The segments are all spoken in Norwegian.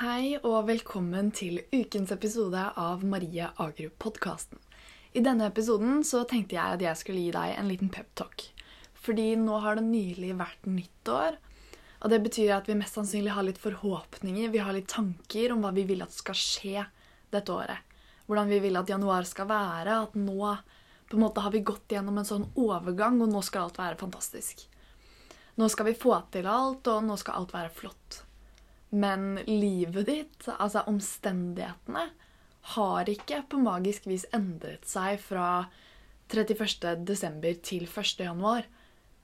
Hei og velkommen til ukens episode av Marie Agerup-podkasten. I denne episoden så tenkte jeg at jeg skulle gi deg en liten peptalk. Fordi nå har det nylig vært nyttår. Og det betyr at vi mest sannsynlig har litt forhåpninger, vi har litt tanker om hva vi vil at skal skje dette året. Hvordan vi vil at januar skal være. At nå på en måte har vi gått gjennom en sånn overgang, og nå skal alt være fantastisk. Nå skal vi få til alt, og nå skal alt være flott. Men livet ditt, altså omstendighetene, har ikke på magisk vis endret seg fra 31.12. til 1.1.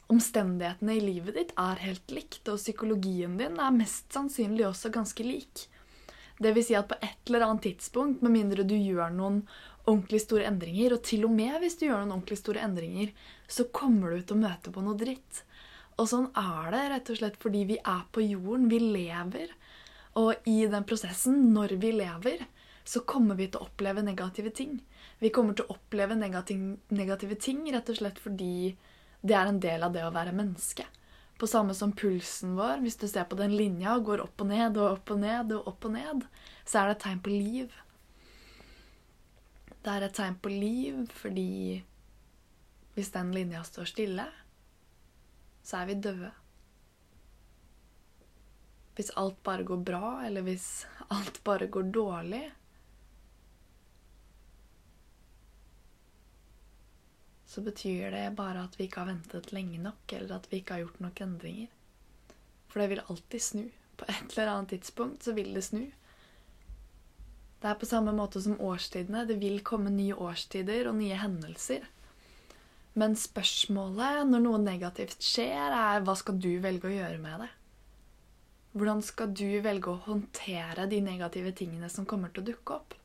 Omstendighetene i livet ditt er helt likt, og psykologien din er mest sannsynlig også ganske lik. Det vil si at på et eller annet tidspunkt, med mindre du gjør noen ordentlig store endringer, og til og med hvis du gjør noen ordentlig store endringer, så kommer du til å møte på noe dritt. Og sånn er det rett og slett fordi vi er på jorden, vi lever. Og i den prosessen, når vi lever, så kommer vi til å oppleve negative ting. Vi kommer til å oppleve negative ting rett og slett fordi det er en del av det å være menneske. På samme som pulsen vår, hvis du ser på den linja, og går opp og ned og opp og ned og opp og ned, så er det et tegn på liv. Det er et tegn på liv fordi hvis den linja står stille, så er vi døde. Hvis alt bare går bra, eller hvis alt bare går dårlig, så betyr det bare at vi ikke har ventet lenge nok, eller at vi ikke har gjort nok endringer. For det vil alltid snu. På et eller annet tidspunkt så vil det snu. Det er på samme måte som årstidene. Det vil komme nye årstider og nye hendelser. Men spørsmålet når noe negativt skjer, er hva skal du velge å gjøre med det? Hvordan skal du velge å håndtere de negative tingene som kommer til å dukke opp?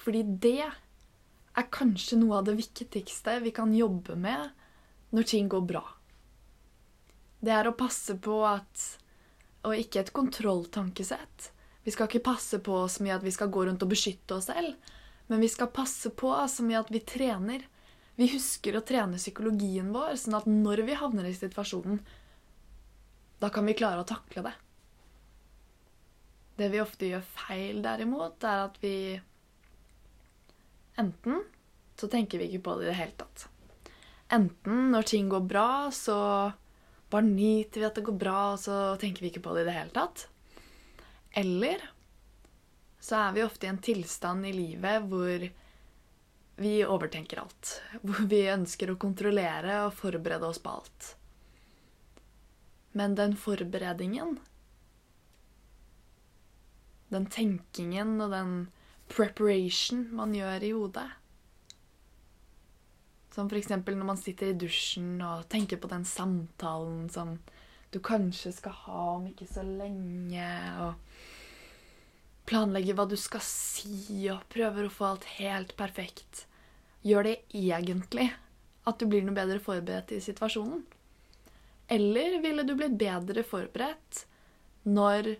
Fordi det er kanskje noe av det viktigste vi kan jobbe med når ting går bra. Det er å passe på at Og ikke et kontrolltankesett. Vi skal ikke passe på så mye at vi skal gå rundt og beskytte oss selv, men vi skal passe på så mye at vi trener. Vi husker å trene psykologien vår, sånn at når vi havner i situasjonen, da kan vi klare å takle det. Det vi ofte gjør feil, derimot, er at vi Enten så tenker vi ikke på det i det hele tatt. Enten når ting går bra, så bare nyter vi at det går bra, og så tenker vi ikke på det i det hele tatt. Eller så er vi ofte i en tilstand i livet hvor vi overtenker alt. Hvor vi ønsker å kontrollere og forberede oss på alt. Men den forberedningen, den tenkingen og den preparation man gjør i hodet. Som f.eks. når man sitter i dusjen og tenker på den samtalen som du kanskje skal ha om ikke så lenge, og planlegger hva du skal si, og prøver å få alt helt perfekt. Gjør det egentlig at du blir noe bedre forberedt i situasjonen? Eller ville du blitt bedre forberedt når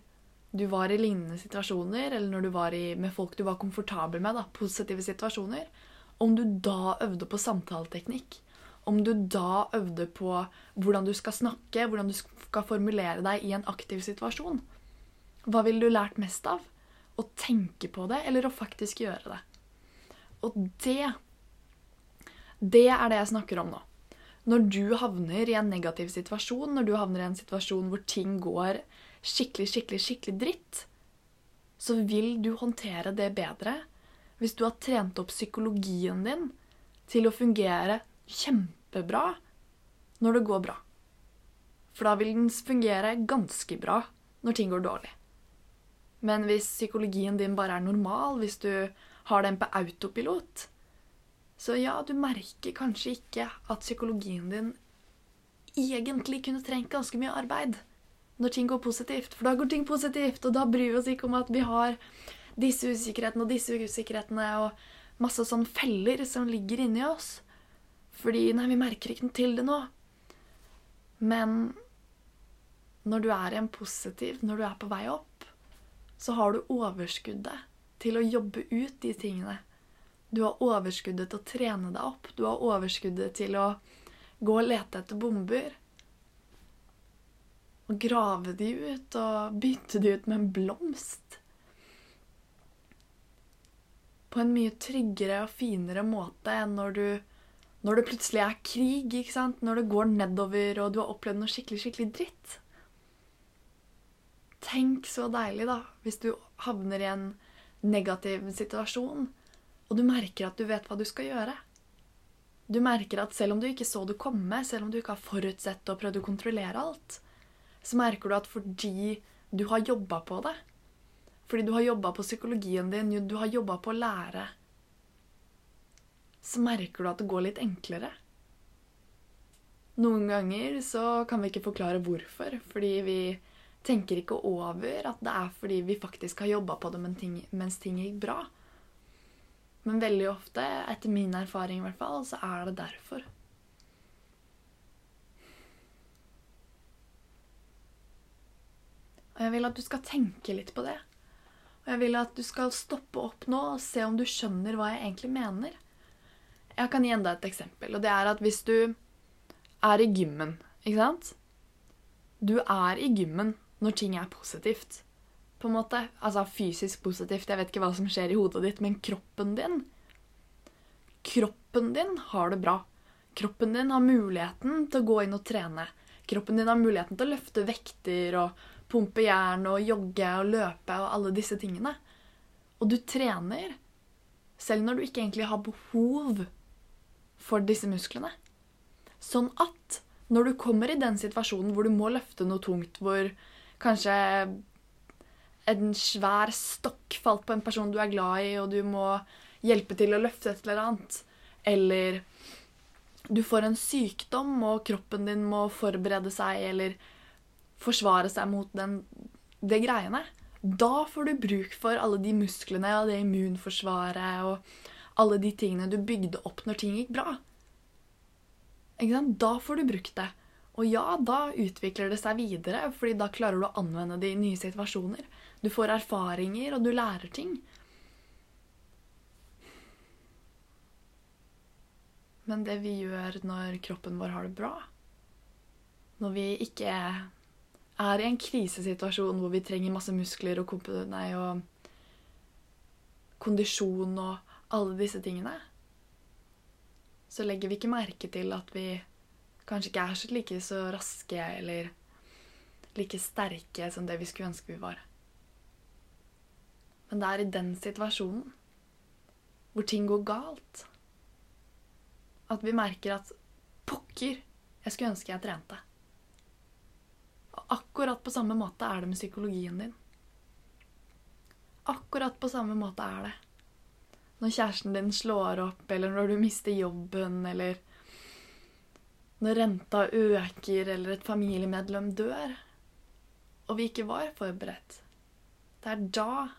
du var i lignende situasjoner, eller når du var i, med folk du var komfortabel med, da, positive situasjoner, om du da øvde på samtaleteknikk, om du da øvde på hvordan du skal snakke, hvordan du skal formulere deg i en aktiv situasjon, hva ville du lært mest av? Å tenke på det, eller å faktisk gjøre det? Og det Det er det jeg snakker om nå. Når du havner i en negativ situasjon, når du havner i en situasjon hvor ting går skikkelig, skikkelig, skikkelig dritt, så vil du håndtere det bedre hvis du har trent opp psykologien din til å fungere kjempebra når det går bra. For da vil den fungere ganske bra når ting går dårlig. Men hvis psykologien din bare er normal, hvis du har den på autopilot, så ja, du merker kanskje ikke at psykologien din egentlig kunne trengt ganske mye arbeid når ting går positivt. For da går ting positivt, og da bryr vi oss ikke om at vi har disse usikkerhetene og disse usikkerhetene og masse sånn feller som ligger inni oss. Fordi Nei, vi merker ikke til det nå. Men når du er i en positiv, når du er på vei opp, så har du overskuddet til å jobbe ut de tingene. Du har overskuddet til å trene deg opp. Du har overskuddet til å gå og lete etter bomber. Og grave de ut og bytte de ut med en blomst. På en mye tryggere og finere måte enn når, du, når det plutselig er krig, Når det går nedover og du har opplevd noe skikkelig, skikkelig dritt. Tenk så deilig, da, hvis du havner i en negativ situasjon, og du merker at du vet hva du skal gjøre. Du merker at selv om du ikke så det komme, selv om du ikke har forutsett og prøvd å kontrollere alt, så merker du at fordi du har jobba på det, fordi du har jobba på psykologien din, du har jobba på å lære, så merker du at det går litt enklere. Noen ganger så kan vi ikke forklare hvorfor, fordi vi tenker ikke over at det er fordi vi faktisk har jobba på det mens ting gikk bra. Men veldig ofte, etter min erfaring i hvert fall, så er det derfor. Og jeg vil at du skal tenke litt på det. Og jeg vil at du skal stoppe opp nå og se om du skjønner hva jeg egentlig mener. Jeg kan gi enda et eksempel, og det er at hvis du er i gymmen, ikke sant Du er i gymmen når ting er positivt, på en måte. Altså fysisk positivt. Jeg vet ikke hva som skjer i hodet ditt, men kroppen din Kroppen din har det bra. Kroppen din har muligheten til å gå inn og trene. Kroppen din har muligheten til å løfte vekter og pumpe jern og jogge og løpe og alle disse tingene. Og du trener selv når du ikke egentlig har behov for disse musklene. Sånn at når du kommer i den situasjonen hvor du må løfte noe tungt, hvor kanskje en svær stokk falt på en person du er glad i, og du må hjelpe til å løfte et eller annet, eller du får en sykdom, og kroppen din må forberede seg eller forsvare seg mot den, det greiene, da får du bruk for alle de musklene og det immunforsvaret og alle de tingene du bygde opp når ting gikk bra. Da får du brukt det. Og ja, da utvikler det seg videre, fordi da klarer du å anvende det i nye situasjoner. Du får erfaringer, og du lærer ting. Men det vi gjør når kroppen vår har det bra, når vi ikke er i en krisesituasjon hvor vi trenger masse muskler og, nei, og kondisjon og alle disse tingene, så legger vi ikke merke til at vi kanskje ikke er så like så raske eller like sterke som det vi skulle ønske vi var. Men det er i den situasjonen, hvor ting går galt, at vi merker at pokker, jeg skulle ønske jeg trente. Og akkurat på samme måte er det med psykologien din. Akkurat på samme måte er det når kjæresten din slår opp, eller når du mister jobben, eller når renta øker, eller et familiemedlem dør, og vi ikke var forberedt. Det er da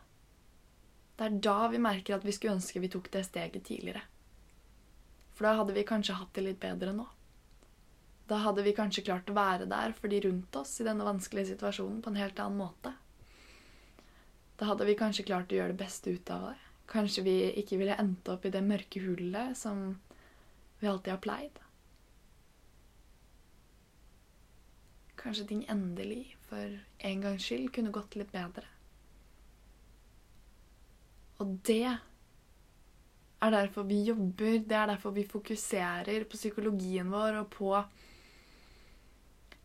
Det er da vi merker at vi skulle ønske vi tok det steget tidligere. For da hadde vi kanskje hatt det litt bedre nå. Da hadde vi kanskje klart å være der for de rundt oss i denne vanskelige situasjonen på en helt annen måte. Da hadde vi kanskje klart å gjøre det beste ut av det. Kanskje vi ikke ville endt opp i det mørke hullet som vi alltid har pleid. Kanskje ting endelig, for en gangs skyld, kunne gått litt bedre. Og det er derfor vi jobber, det er derfor vi fokuserer på psykologien vår og på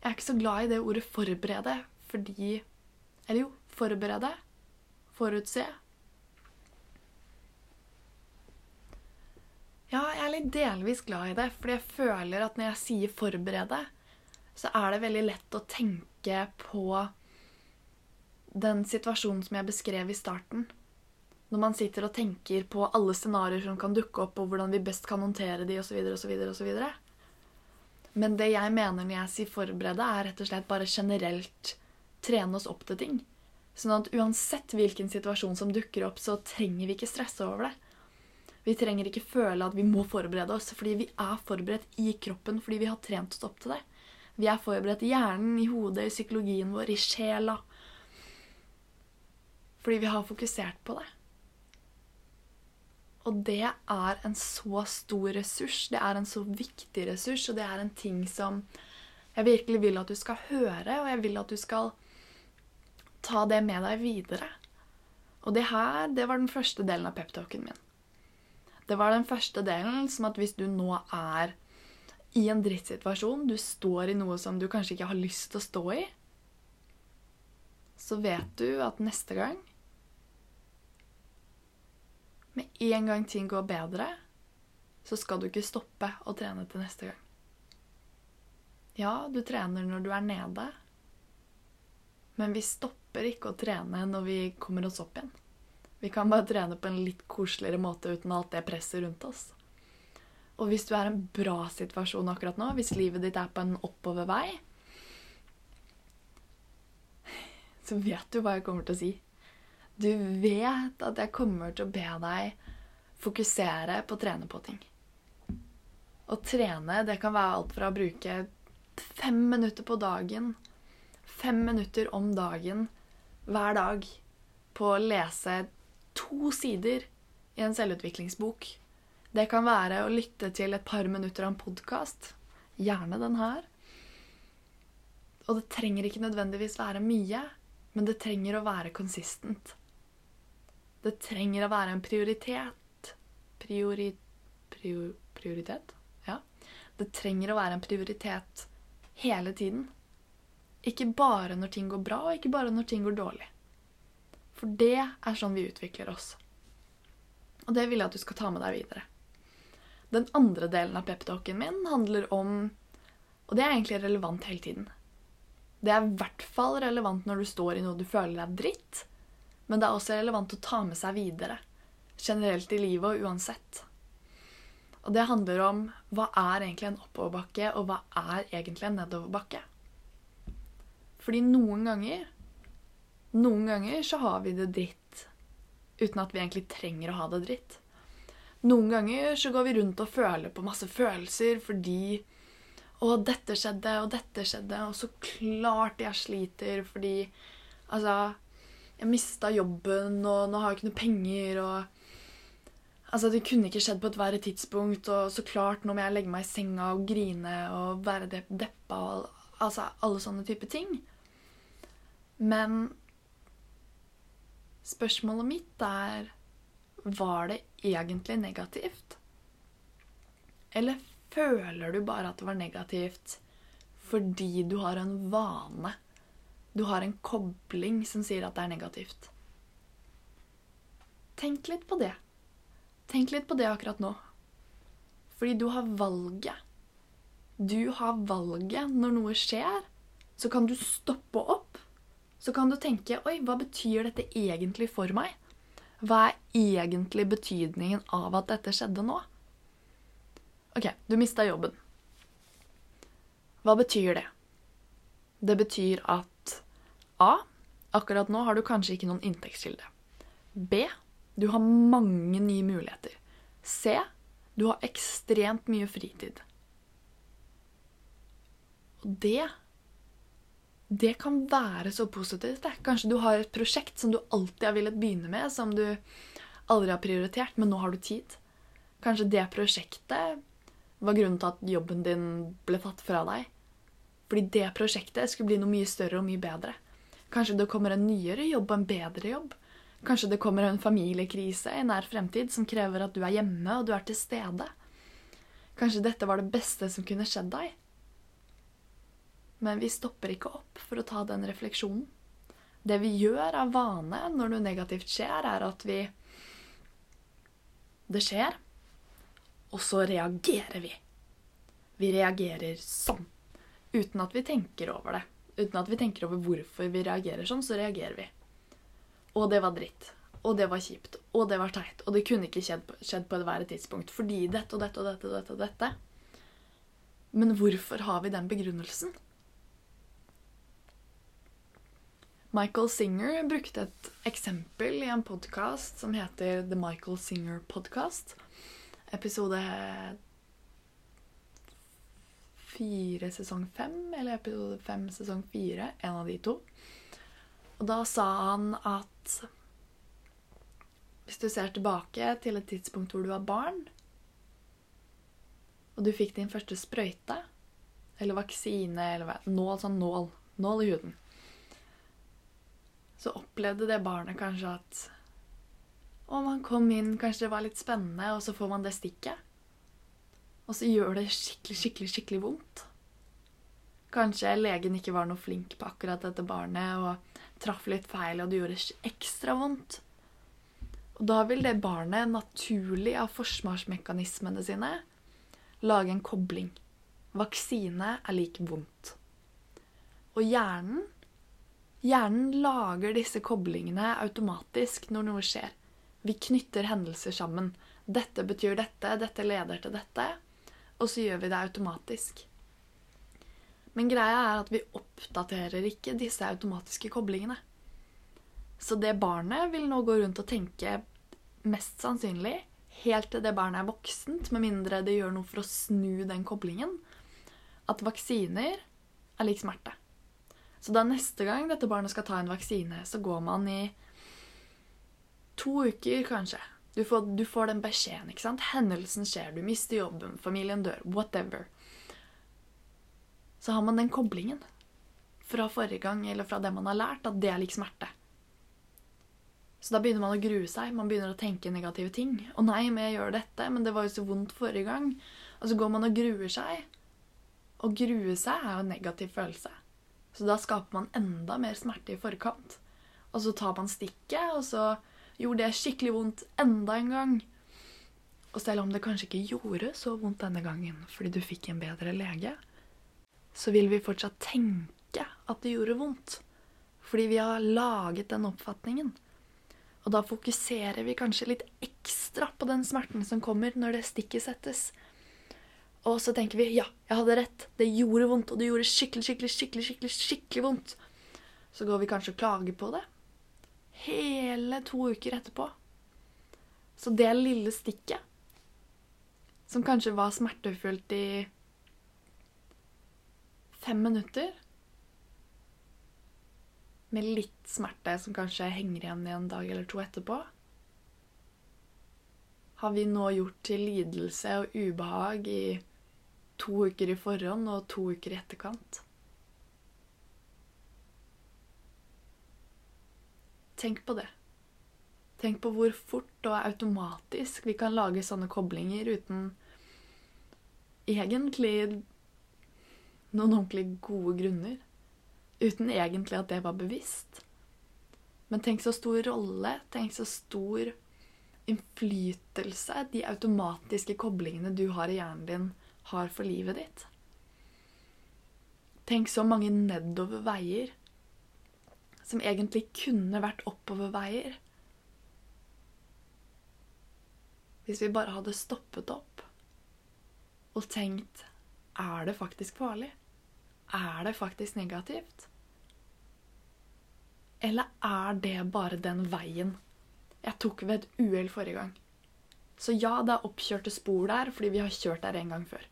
Jeg er ikke så glad i det ordet 'forberede', fordi Eller jo, forberede, forutse, Ja, jeg er litt delvis glad i det, fordi jeg føler at når jeg sier 'forberede', så er det veldig lett å tenke på den situasjonen som jeg beskrev i starten. Når man sitter og tenker på alle scenarioer som kan dukke opp, og hvordan vi best kan håndtere de, osv., osv., osv. Men det jeg mener når jeg sier 'forberede', er rett og slett bare generelt trene oss opp til ting. Sånn at uansett hvilken situasjon som dukker opp, så trenger vi ikke stresse over det. Vi trenger ikke føle at vi må forberede oss, fordi vi er forberedt i kroppen fordi vi har trent oss opp til det. Vi er forberedt i hjernen, i hodet, i psykologien vår, i sjela. Fordi vi har fokusert på det. Og det er en så stor ressurs, det er en så viktig ressurs, og det er en ting som jeg virkelig vil at du skal høre, og jeg vil at du skal ta det med deg videre. Og det her, det var den første delen av peptalken min. Det var den første delen, som at hvis du nå er i en drittsituasjon, du står i noe som du kanskje ikke har lyst til å stå i, så vet du at neste gang Med en gang ting går bedre, så skal du ikke stoppe å trene til neste gang. Ja, du trener når du er nede, men vi stopper ikke å trene når vi kommer oss opp igjen. Vi kan bare trene på en litt koseligere måte uten alt det presset rundt oss. Og hvis du er i en bra situasjon akkurat nå, hvis livet ditt er på en oppovervei, så vet du hva jeg kommer til å si. Du vet at jeg kommer til å be deg fokusere på å trene på ting. Å trene, det kan være alt fra å bruke fem minutter på dagen, fem minutter om dagen hver dag på å lese to sider i en selvutviklingsbok. Det kan være å lytte til et par minutter av en podkast. Gjerne den her. Og det trenger ikke nødvendigvis være mye. Men det trenger å være consistent. Det trenger å være en prioritet. Priori, prior, prioritet? Ja. Det trenger å være en prioritet hele tiden. Ikke bare når ting går bra, og ikke bare når ting går dårlig. For det er sånn vi utvikler oss. Og det vil jeg at du skal ta med deg videre. Den andre delen av peptalken min handler om Og det er egentlig relevant hele tiden. Det er i hvert fall relevant når du står i noe du føler er dritt. Men det er også relevant å ta med seg videre. Generelt i livet og uansett. Og det handler om hva er egentlig en oppoverbakke, og hva er egentlig en nedoverbakke? Fordi noen ganger Noen ganger så har vi det dritt uten at vi egentlig trenger å ha det dritt. Noen ganger så går vi rundt og føler på masse følelser fordi og dette skjedde, og dette skjedde, og så klart jeg sliter fordi Altså, jeg mista jobben, og nå har jeg ikke noe penger, og Altså, det kunne ikke skjedd på et verre tidspunkt, og så klart, nå må jeg legge meg i senga og grine og være deppa og Altså, alle sånne type ting. Men spørsmålet mitt er Var det egentlig negativt? Eller føler du bare at det var negativt fordi du har en vane. Du har en kobling som sier at det er negativt. Tenk litt på det. Tenk litt på det akkurat nå. Fordi du har valget. Du har valget når noe skjer. Så kan du stoppe opp. Så kan du tenke Oi, hva betyr dette egentlig for meg? Hva er egentlig betydningen av at dette skjedde nå? OK, du mista jobben. Hva betyr det? Det betyr at A. Akkurat nå har du kanskje ikke noen inntektskilde. B. Du har mange nye muligheter. C. Du har ekstremt mye fritid. Og det Det kan være så positivt. Det. Kanskje du har et prosjekt som du alltid har villet begynne med, som du aldri har prioritert, men nå har du tid. Kanskje det prosjektet var grunnen til at jobben din ble tatt fra deg. Fordi det prosjektet skulle bli noe mye større og mye bedre. Kanskje det kommer en nyere jobb og en bedre jobb. Kanskje det kommer en familiekrise i nær fremtid som krever at du er hjemme og du er til stede. Kanskje dette var det beste som kunne skjedd deg. Men vi stopper ikke opp for å ta den refleksjonen. Det vi gjør av vane når noe negativt skjer, er at vi Det skjer, og så reagerer vi. Vi reagerer sånn. Uten at vi tenker over det. Uten at vi tenker over hvorfor vi reagerer sånn, så reagerer vi. Og det var dritt. Og det var kjipt. Og det var teit. Og det kunne ikke skjedd på, skjedd på ethvert tidspunkt. Fordi dette og dette og dette og dette og dette. Men hvorfor har vi den begrunnelsen? Michael Singer brukte et eksempel i en podkast som heter The Michael Singer Podcast episode fire sesong fem, eller episode fem sesong fire. En av de to. Og da sa han at hvis du ser tilbake til et tidspunkt hvor du var barn, og du fikk din første sprøyte eller vaksine eller hva, nål, sånn nål, nål i huden, så opplevde det barnet kanskje at Å, man kom inn, kanskje det var litt spennende, og så får man det stikket. Og så gjør det skikkelig, skikkelig, skikkelig vondt. Kanskje legen ikke var noe flink på akkurat dette barnet og traff litt feil, og det gjorde ekstra vondt. Og da vil det barnet naturlig av forsvarsmekanismene sine lage en kobling. Vaksine er lik vondt. Og hjernen Hjernen lager disse koblingene automatisk når noe skjer. Vi knytter hendelser sammen. Dette betyr dette, dette leder til dette. Og så gjør vi det automatisk. Men greia er at vi oppdaterer ikke disse automatiske koblingene. Så det barnet vil nå gå rundt og tenke mest sannsynlig helt til det barnet er voksent, med mindre det gjør noe for å snu den koblingen, at vaksiner er lik smerte. Så da neste gang dette barnet skal ta en vaksine, så går man i to uker, kanskje. Du får, du får den beskjeden. ikke sant? Hendelsen skjer, du mister jobben, familien dør, whatever. Så har man den koblingen fra forrige gang eller fra det man har lært, at det er lik smerte. Så da begynner man å grue seg. Man begynner å tenke negative ting. 'Å nei, men jeg gjør dette, men det var jo så vondt forrige gang.' Og så går man og gruer seg. Å grue seg er jo en negativ følelse. Så da skaper man enda mer smerte i forkant. Og så tar man stikket, og så gjorde det skikkelig vondt enda en gang. Og selv om det kanskje ikke gjorde så vondt denne gangen fordi du fikk en bedre lege, så vil vi fortsatt tenke at det gjorde vondt. Fordi vi har laget den oppfatningen. Og da fokuserer vi kanskje litt ekstra på den smerten som kommer når det stikket settes. Og så tenker vi ja, jeg hadde rett. Det gjorde vondt, og det gjorde skikkelig, skikkelig, skikkelig, skikkelig, skikkelig vondt. Så går vi kanskje og klager på det. Hele to uker etterpå. Så det lille stikket, som kanskje var smertefullt i fem minutter Med litt smerte som kanskje henger igjen i en dag eller to etterpå Har vi nå gjort til lidelse og ubehag i to uker i forhånd og to uker i etterkant. Tenk på det. Tenk på hvor fort og automatisk vi kan lage sånne koblinger uten egentlig noen ordentlig gode grunner. Uten egentlig at det var bevisst. Men tenk så stor rolle, tenk så stor innflytelse de automatiske koblingene du har i hjernen din, har for livet ditt. Tenk så mange nedover veier som egentlig kunne vært oppover veier. Hvis vi bare hadde stoppet opp og tenkt Er det faktisk farlig? Er det faktisk negativt? Eller er det bare den veien jeg tok ved et uhell forrige gang? Så ja, det er oppkjørte spor der fordi vi har kjørt der en gang før.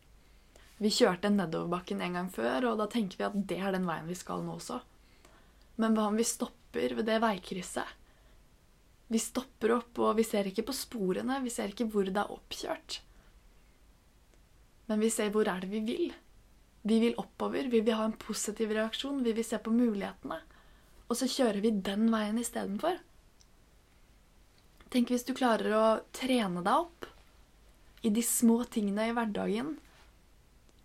Vi kjørte nedoverbakken en gang før, og da tenker vi at det er den veien vi skal nå også. Men hva om vi stopper ved det veikrysset? Vi stopper opp, og vi ser ikke på sporene, vi ser ikke hvor det er oppkjørt. Men vi ser hvor er det vi vil. Vi vil oppover, vi vil ha en positiv reaksjon, vi vil se på mulighetene. Og så kjører vi den veien istedenfor. Tenk hvis du klarer å trene deg opp i de små tingene i hverdagen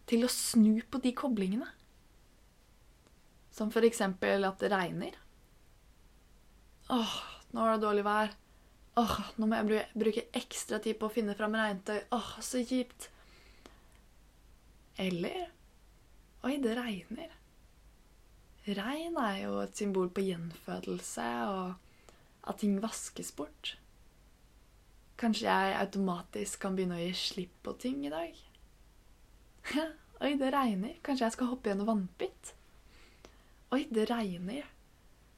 til å snu på de koblingene. Som for eksempel at det regner. Åh, nå var det dårlig vær. Åh, nå må jeg bruke ekstra tid på å finne fram regntøy. Åh, så kjipt. Eller Oi, det regner. Regn er jo et symbol på gjenfødelse og at ting vaskes bort. Kanskje jeg automatisk kan begynne å gi slipp på ting i dag? Oi, det regner. Kanskje jeg skal hoppe gjennom en vannpytt? Oi, det regner.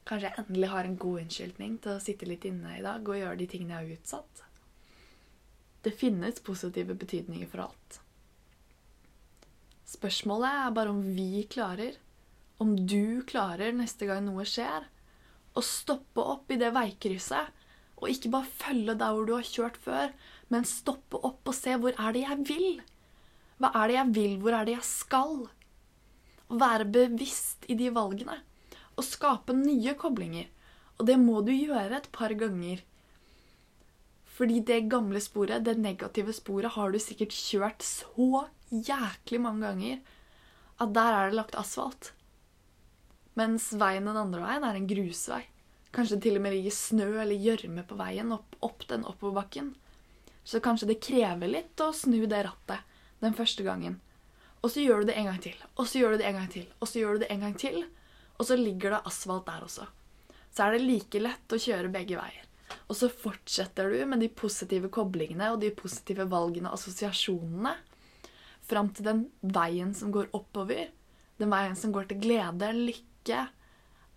Kanskje jeg endelig har en god unnskyldning til å sitte litt inne i dag og gjøre de tingene jeg har utsatt. Det finnes positive betydninger for alt. Spørsmålet er bare om vi klarer, om du klarer neste gang noe skjer, å stoppe opp i det veikrysset og ikke bare følge der hvor du har kjørt før, men stoppe opp og se hvor er det jeg vil? Hva er det jeg vil? Hvor er det jeg skal? Å være bevisst i de valgene. Og skape nye koblinger. Og det må du gjøre et par ganger. Fordi det gamle sporet, det negative sporet, har du sikkert kjørt så jæklig mange ganger at der er det lagt asfalt. Mens veien den andre veien er en grusvei. Kanskje det til og med ligger snø eller gjørme på veien opp, opp den oppoverbakken. Så kanskje det krever litt å snu det rattet den første gangen. Og så gjør du det en gang til, og så gjør du det en gang til, og så gjør du det en gang til. Og så ligger det asfalt der også. Så er det like lett å kjøre begge veier. Og så fortsetter du med de positive koblingene og de positive valgene og assosiasjonene fram til den veien som går oppover. Den veien som går til glede, lykke.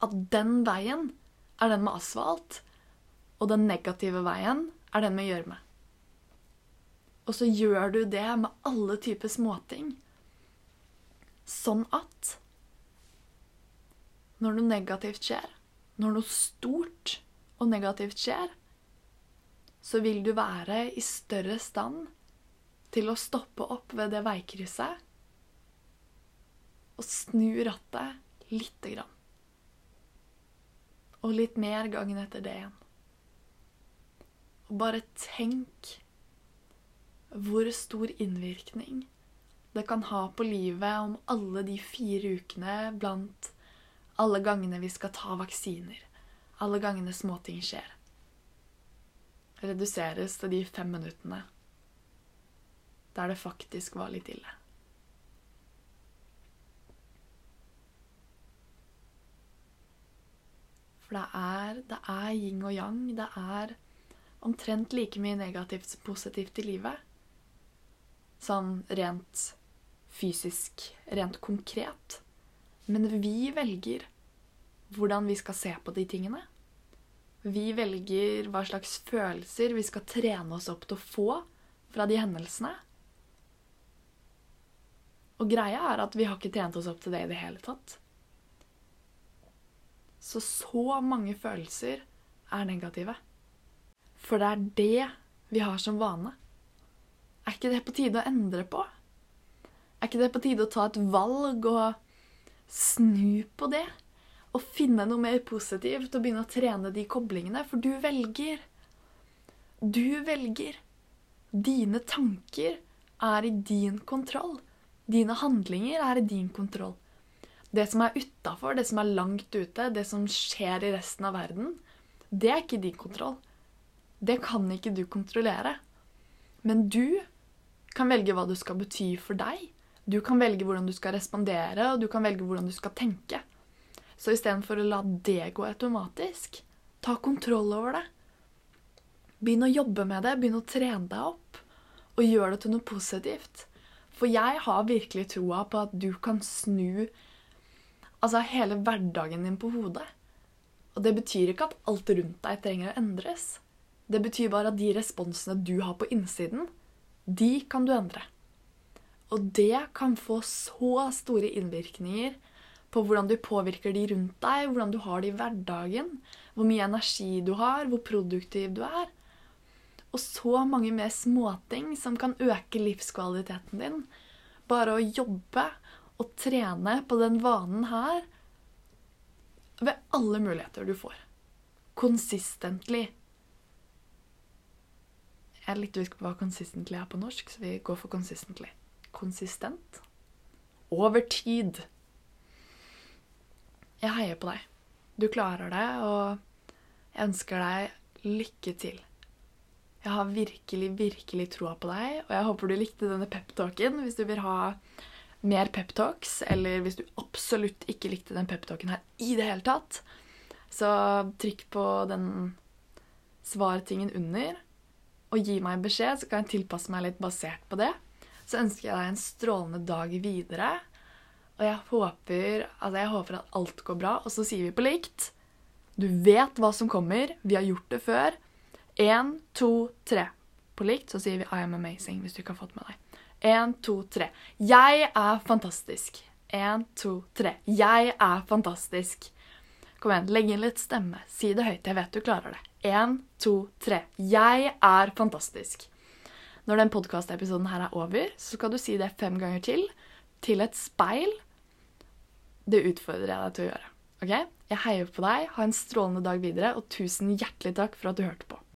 At den veien er den med asfalt, og den negative veien er den med gjørme. Og så gjør du det med alle typer småting. Sånn at når noe negativt skjer, når noe stort og negativt skjer, så vil du være i større stand til å stoppe opp ved det veikrysset og snu rattet lite grann. Og litt mer gangen etter det igjen. Og bare tenk hvor stor innvirkning det kan ha på livet om alle de fire ukene blant alle gangene vi skal ta vaksiner, alle gangene småting skjer, reduseres til de fem minuttene der det faktisk var litt ille. For det er, det er yin og yang. Det er omtrent like mye negativt som positivt i livet. Sånn rent fysisk, rent konkret. Men vi velger hvordan vi skal se på de tingene. Vi velger hva slags følelser vi skal trene oss opp til å få fra de hendelsene. Og greia er at vi har ikke trent oss opp til det i det hele tatt. Så så mange følelser er negative. For det er det vi har som vane. Er ikke det på tide å endre på? Er ikke det på tide å ta et valg og snu på det? Og finne noe mer positivt og begynne å trene de koblingene? For du velger. Du velger. Dine tanker er i din kontroll. Dine handlinger er i din kontroll. Det som er utafor, det som er langt ute, det som skjer i resten av verden, det er ikke din kontroll. Det kan ikke du kontrollere. Men du kan velge hva det skal bety for deg. Du kan velge hvordan du skal respondere, og du kan velge hvordan du skal tenke. Så istedenfor å la det gå automatisk, ta kontroll over det. Begynn å jobbe med det, begynn å trene deg opp, og gjør det til noe positivt. For jeg har virkelig troa på at du kan snu altså hele hverdagen din på hodet. Og det betyr ikke at alt rundt deg trenger å endres. Det betyr bare at de responsene du har på innsiden, de kan du endre. Og det kan få så store innvirkninger på hvordan du påvirker de rundt deg, hvordan du har det i hverdagen, hvor mye energi du har, hvor produktiv du er og så mange mer småting som kan øke livskvaliteten din. Bare å jobbe og trene på den vanen her ved alle muligheter du får. Consistently. Jeg er litt usikker på hva consistently er på norsk, så vi går for consistently. Konsistent. Over tid. Jeg heier på deg. Du klarer det, og jeg ønsker deg lykke til. Jeg har virkelig, virkelig troa på deg, og jeg håper du likte denne peptalken. Hvis du vil ha mer peptalks, eller hvis du absolutt ikke likte den peptalken her i det hele tatt, så trykk på den svartingen under, og gi meg beskjed, så kan jeg tilpasse meg litt basert på det. Så ønsker jeg deg en strålende dag videre. Og jeg håper, altså jeg håper at alt går bra. Og så sier vi på likt Du vet hva som kommer. Vi har gjort det før. Én, to, tre. På likt så sier vi I am amazing hvis du ikke har fått med deg. Én, to, tre. Jeg er fantastisk. Én, to, tre. Jeg er fantastisk. Kom igjen, legg inn litt stemme. Si det høyt. Jeg vet du klarer det. Én, to, tre. Jeg er fantastisk. Når den podkastepisoden her er over, så skal du si det fem ganger til. Til et speil. Det utfordrer jeg deg til å gjøre. Ok? Jeg heier på deg. Ha en strålende dag videre, og tusen hjertelig takk for at du hørte på.